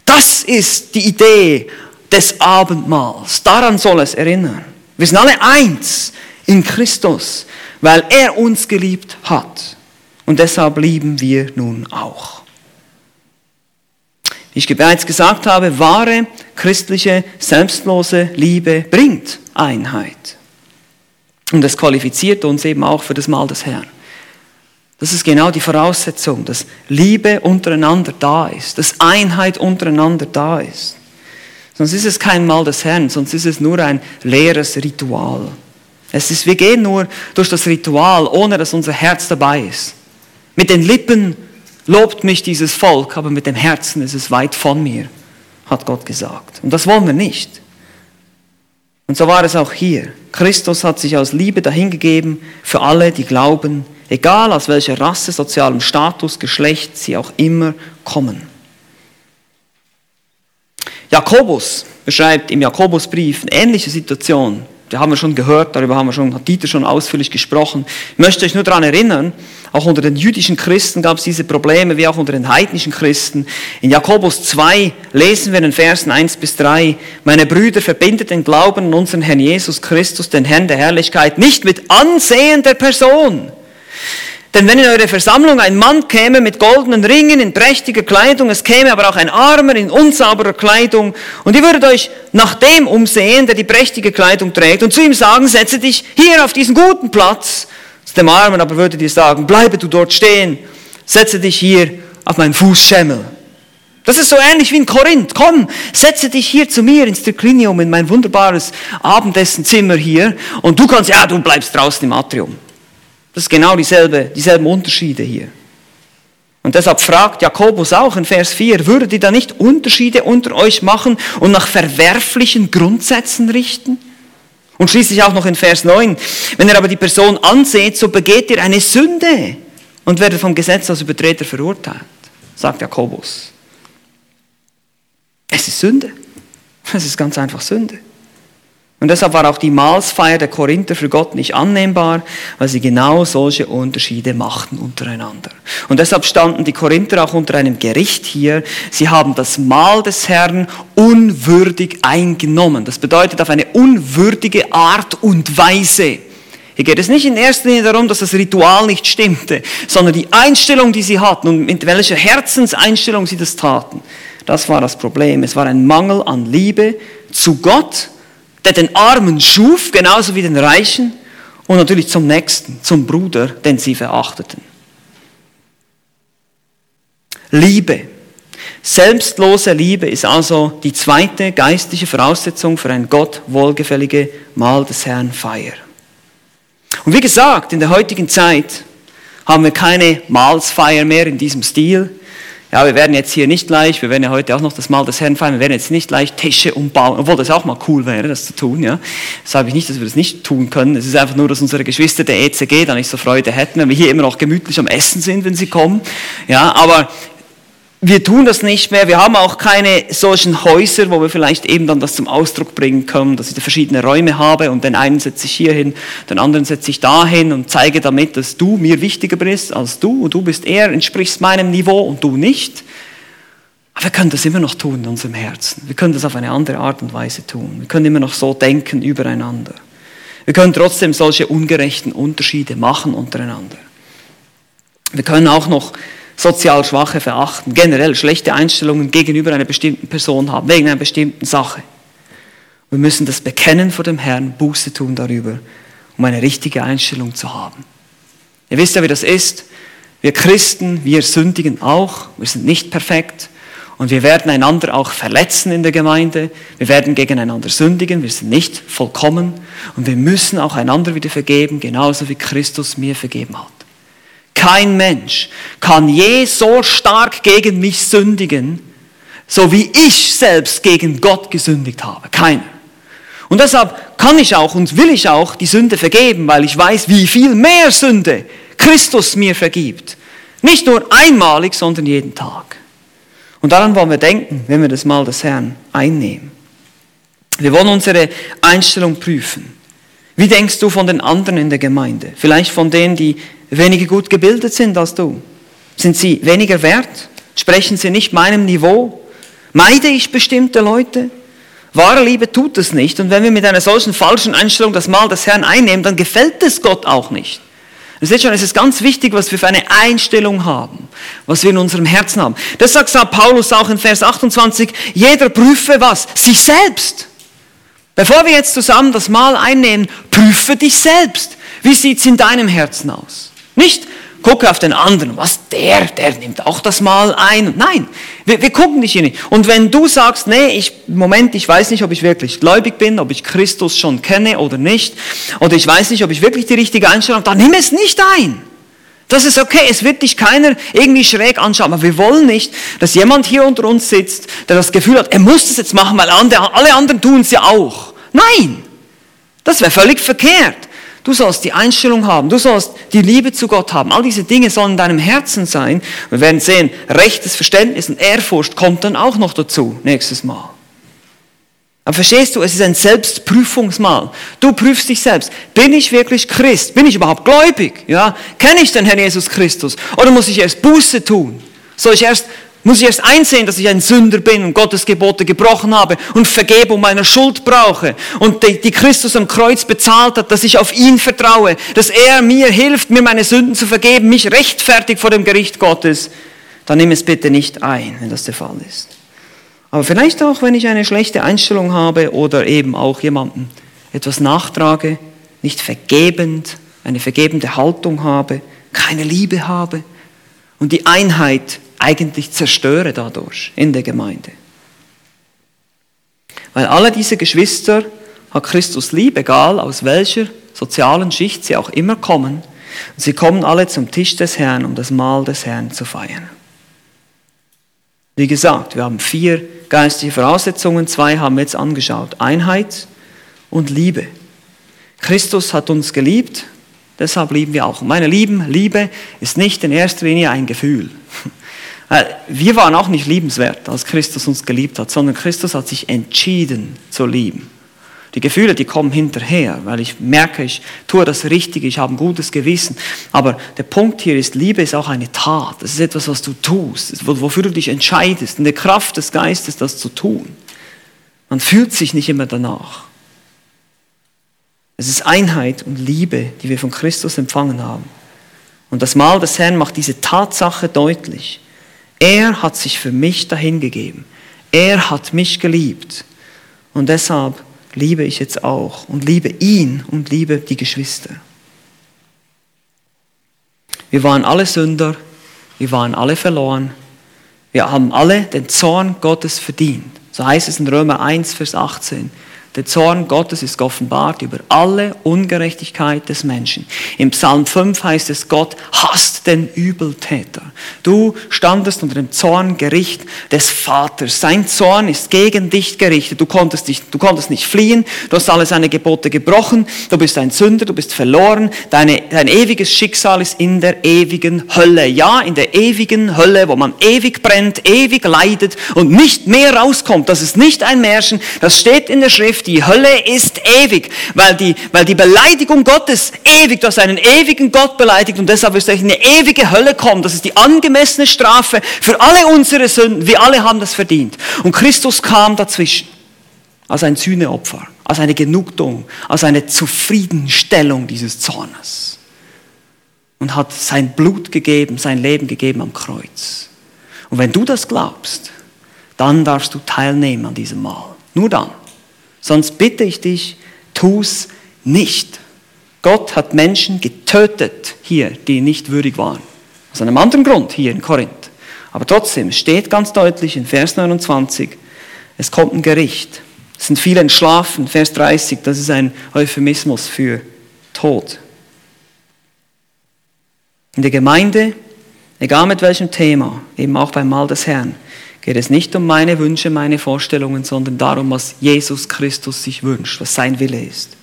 Das ist die Idee des Abendmahls. Daran soll es erinnern. Wir sind alle eins in Christus, weil er uns geliebt hat. Und deshalb lieben wir nun auch. Wie ich bereits gesagt habe, wahre christliche, selbstlose Liebe bringt Einheit. Und es qualifiziert uns eben auch für das Mahl des Herrn. Das ist genau die Voraussetzung, dass Liebe untereinander da ist, dass Einheit untereinander da ist. Sonst ist es kein Mahl des Herrn, sonst ist es nur ein leeres Ritual. Es ist, wir gehen nur durch das Ritual, ohne dass unser Herz dabei ist. Mit den Lippen lobt mich dieses Volk, aber mit dem Herzen ist es weit von mir, hat Gott gesagt. Und das wollen wir nicht. Und so war es auch hier. Christus hat sich aus Liebe dahingegeben für alle, die glauben, egal aus welcher Rasse, sozialem Status, Geschlecht sie auch immer kommen. Jakobus beschreibt im Jakobusbrief eine ähnliche Situation da haben wir schon gehört, darüber haben wir schon, hat Dieter schon ausführlich gesprochen. Ich möchte euch nur daran erinnern, auch unter den jüdischen Christen gab es diese Probleme, wie auch unter den heidnischen Christen. In Jakobus 2 lesen wir in Versen 1 bis 3, meine Brüder, verbindet den Glauben an unseren Herrn Jesus Christus, den Herrn der Herrlichkeit, nicht mit Ansehen der Person denn wenn in eure Versammlung ein Mann käme mit goldenen Ringen in prächtiger Kleidung, es käme aber auch ein Armer in unsauberer Kleidung, und ihr würdet euch nach dem umsehen, der die prächtige Kleidung trägt, und zu ihm sagen, setze dich hier auf diesen guten Platz. Zu dem Armen aber würdet ihr sagen, bleibe du dort stehen, setze dich hier auf meinen Fußschemmel. Das ist so ähnlich wie in Korinth. Komm, setze dich hier zu mir ins Triclinium, in mein wunderbares Abendessenzimmer hier, und du kannst, ja, du bleibst draußen im Atrium. Das ist genau dieselbe, dieselben Unterschiede hier. Und deshalb fragt Jakobus auch in Vers 4, würdet ihr da nicht Unterschiede unter euch machen und nach verwerflichen Grundsätzen richten? Und schließlich auch noch in Vers 9, wenn ihr aber die Person anseht, so begeht ihr eine Sünde und werdet vom Gesetz als Übertreter verurteilt, sagt Jakobus. Es ist Sünde. Es ist ganz einfach Sünde. Und deshalb war auch die Mahlsfeier der Korinther für Gott nicht annehmbar, weil sie genau solche Unterschiede machten untereinander. Und deshalb standen die Korinther auch unter einem Gericht hier. Sie haben das Mahl des Herrn unwürdig eingenommen. Das bedeutet auf eine unwürdige Art und Weise. Hier geht es nicht in erster Linie darum, dass das Ritual nicht stimmte, sondern die Einstellung, die sie hatten und mit welcher Herzenseinstellung sie das taten. Das war das Problem. Es war ein Mangel an Liebe zu Gott der den Armen schuf, genauso wie den Reichen, und natürlich zum Nächsten, zum Bruder, den sie verachteten. Liebe. Selbstlose Liebe ist also die zweite geistliche Voraussetzung für ein Gott wohlgefällige Mahl des Herrn Feier. Und wie gesagt, in der heutigen Zeit haben wir keine Mahlsfeier mehr in diesem Stil ja, wir werden jetzt hier nicht gleich, wir werden ja heute auch noch das Mahl des Herrn feiern, wir werden jetzt nicht gleich Tische umbauen, obwohl das auch mal cool wäre, das zu tun, ja. Das sage ich nicht, dass wir das nicht tun können. Es ist einfach nur, dass unsere Geschwister der ECG da nicht so Freude hätten, wenn wir hier immer noch gemütlich am Essen sind, wenn sie kommen. Ja, aber wir tun das nicht mehr. Wir haben auch keine solchen Häuser, wo wir vielleicht eben dann das zum Ausdruck bringen können, dass ich da verschiedene Räume habe und den einen setze ich hier hin, den anderen setze ich da hin und zeige damit, dass du mir wichtiger bist als du und du bist eher, entsprichst meinem Niveau und du nicht. Aber wir können das immer noch tun in unserem Herzen. Wir können das auf eine andere Art und Weise tun. Wir können immer noch so denken übereinander. Wir können trotzdem solche ungerechten Unterschiede machen untereinander. Wir können auch noch sozial Schwache verachten, generell schlechte Einstellungen gegenüber einer bestimmten Person haben, wegen einer bestimmten Sache. Wir müssen das bekennen vor dem Herrn, Buße tun darüber, um eine richtige Einstellung zu haben. Ihr wisst ja, wie das ist. Wir Christen, wir sündigen auch. Wir sind nicht perfekt. Und wir werden einander auch verletzen in der Gemeinde. Wir werden gegeneinander sündigen. Wir sind nicht vollkommen. Und wir müssen auch einander wieder vergeben, genauso wie Christus mir vergeben hat. Kein Mensch kann je so stark gegen mich sündigen, so wie ich selbst gegen Gott gesündigt habe. Keiner. Und deshalb kann ich auch und will ich auch die Sünde vergeben, weil ich weiß, wie viel mehr Sünde Christus mir vergibt. Nicht nur einmalig, sondern jeden Tag. Und daran wollen wir denken, wenn wir das Mal des Herrn einnehmen. Wir wollen unsere Einstellung prüfen. Wie denkst du von den anderen in der Gemeinde? Vielleicht von denen, die weniger gut gebildet sind als du? Sind sie weniger wert? Sprechen sie nicht meinem Niveau? Meide ich bestimmte Leute? Wahre Liebe tut es nicht. Und wenn wir mit einer solchen falschen Einstellung das Mal des Herrn einnehmen, dann gefällt es Gott auch nicht. Ihr seht schon, es ist ganz wichtig, was wir für eine Einstellung haben, was wir in unserem Herzen haben. Das sagt Paulus auch in Vers 28, jeder prüfe was? Sich selbst. Bevor wir jetzt zusammen das Mahl einnehmen, prüfe dich selbst. Wie sieht es in deinem Herzen aus? Nicht gucke auf den anderen, was der, der nimmt auch das Mal ein. Nein, wir, wir gucken dich hier nicht. Und wenn du sagst, nee, ich, Moment, ich weiß nicht, ob ich wirklich gläubig bin, ob ich Christus schon kenne oder nicht, oder ich weiß nicht, ob ich wirklich die richtige Einstellung habe, dann nimm es nicht ein. Das ist okay, es wird dich keiner irgendwie schräg anschauen, aber wir wollen nicht, dass jemand hier unter uns sitzt, der das Gefühl hat, er muss das jetzt machen, weil alle anderen tun es ja auch. Nein, das wäre völlig verkehrt. Du sollst die Einstellung haben, du sollst die Liebe zu Gott haben. All diese Dinge sollen in deinem Herzen sein. Wir werden sehen, rechtes Verständnis und Ehrfurcht kommt dann auch noch dazu nächstes Mal. Aber verstehst du, es ist ein Selbstprüfungsmal. Du prüfst dich selbst. Bin ich wirklich Christ? Bin ich überhaupt gläubig? Ja? Kenne ich den Herrn Jesus Christus? Oder muss ich erst Buße tun? Soll ich erst, muss ich erst einsehen, dass ich ein Sünder bin und Gottes Gebote gebrochen habe und Vergebung meiner Schuld brauche und die, Christus am Kreuz bezahlt hat, dass ich auf ihn vertraue, dass er mir hilft, mir meine Sünden zu vergeben, mich rechtfertigt vor dem Gericht Gottes? Dann nimm es bitte nicht ein, wenn das der Fall ist. Aber vielleicht auch, wenn ich eine schlechte Einstellung habe oder eben auch jemandem etwas nachtrage, nicht vergebend, eine vergebende Haltung habe, keine Liebe habe und die Einheit eigentlich zerstöre dadurch in der Gemeinde. Weil alle diese Geschwister hat Christus lieb, egal aus welcher sozialen Schicht sie auch immer kommen. Und sie kommen alle zum Tisch des Herrn, um das Mahl des Herrn zu feiern. Wie gesagt, wir haben vier geistliche Voraussetzungen, zwei haben wir jetzt angeschaut. Einheit und Liebe. Christus hat uns geliebt, deshalb lieben wir auch. meine Lieben, Liebe ist nicht in erster Linie ein Gefühl. Äh, wir waren auch nicht liebenswert, als Christus uns geliebt hat, sondern Christus hat sich entschieden zu lieben. Die Gefühle, die kommen hinterher, weil ich merke, ich tue das Richtige, ich habe ein gutes Gewissen. Aber der Punkt hier ist, Liebe ist auch eine Tat. Es ist etwas, was du tust, wofür du dich entscheidest, in der Kraft des Geistes das zu tun. Man fühlt sich nicht immer danach. Es ist Einheit und Liebe, die wir von Christus empfangen haben. Und das Mahl des Herrn macht diese Tatsache deutlich. Er hat sich für mich dahingegeben. Er hat mich geliebt. Und deshalb liebe ich jetzt auch und liebe ihn und liebe die Geschwister. Wir waren alle Sünder, wir waren alle verloren, wir haben alle den Zorn Gottes verdient. So heißt es in Römer 1, Vers 18. Der Zorn Gottes ist offenbart über alle Ungerechtigkeit des Menschen. Im Psalm 5 heißt es, Gott hasst den Übeltäter. Du standest unter dem Zorngericht des Vaters. Sein Zorn ist gegen dich gerichtet. Du konntest, dich, du konntest nicht fliehen. Du hast alle seine Gebote gebrochen. Du bist ein Sünder. Du bist verloren. Deine, dein ewiges Schicksal ist in der ewigen Hölle. Ja, in der ewigen Hölle, wo man ewig brennt, ewig leidet und nicht mehr rauskommt. Das ist nicht ein Märchen. Das steht in der Schrift die Hölle ist ewig, weil die, weil die Beleidigung Gottes ewig, du hast einen ewigen Gott beleidigt und deshalb wirst du in eine ewige Hölle kommen. Das ist die angemessene Strafe für alle unsere Sünden. Wir alle haben das verdient. Und Christus kam dazwischen als ein Sühneopfer, als eine Genugtuung, als eine Zufriedenstellung dieses Zornes. Und hat sein Blut gegeben, sein Leben gegeben am Kreuz. Und wenn du das glaubst, dann darfst du teilnehmen an diesem Mahl. Nur dann. Sonst bitte ich dich, tu's nicht. Gott hat Menschen getötet hier, die nicht würdig waren. Aus einem anderen Grund hier in Korinth. Aber trotzdem, steht ganz deutlich in Vers 29, es kommt ein Gericht. Es sind viele entschlafen. Vers 30, das ist ein Euphemismus für Tod. In der Gemeinde, egal mit welchem Thema, eben auch beim Mahl des Herrn, geht es nicht um meine Wünsche, meine Vorstellungen, sondern darum, was Jesus Christus sich wünscht, was sein Wille ist.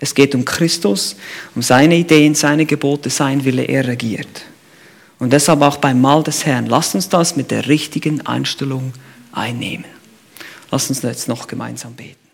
Es geht um Christus, um seine Ideen, seine Gebote, sein Wille, er regiert. Und deshalb auch beim Mahl des Herrn, lasst uns das mit der richtigen Einstellung einnehmen. Lasst uns jetzt noch gemeinsam beten.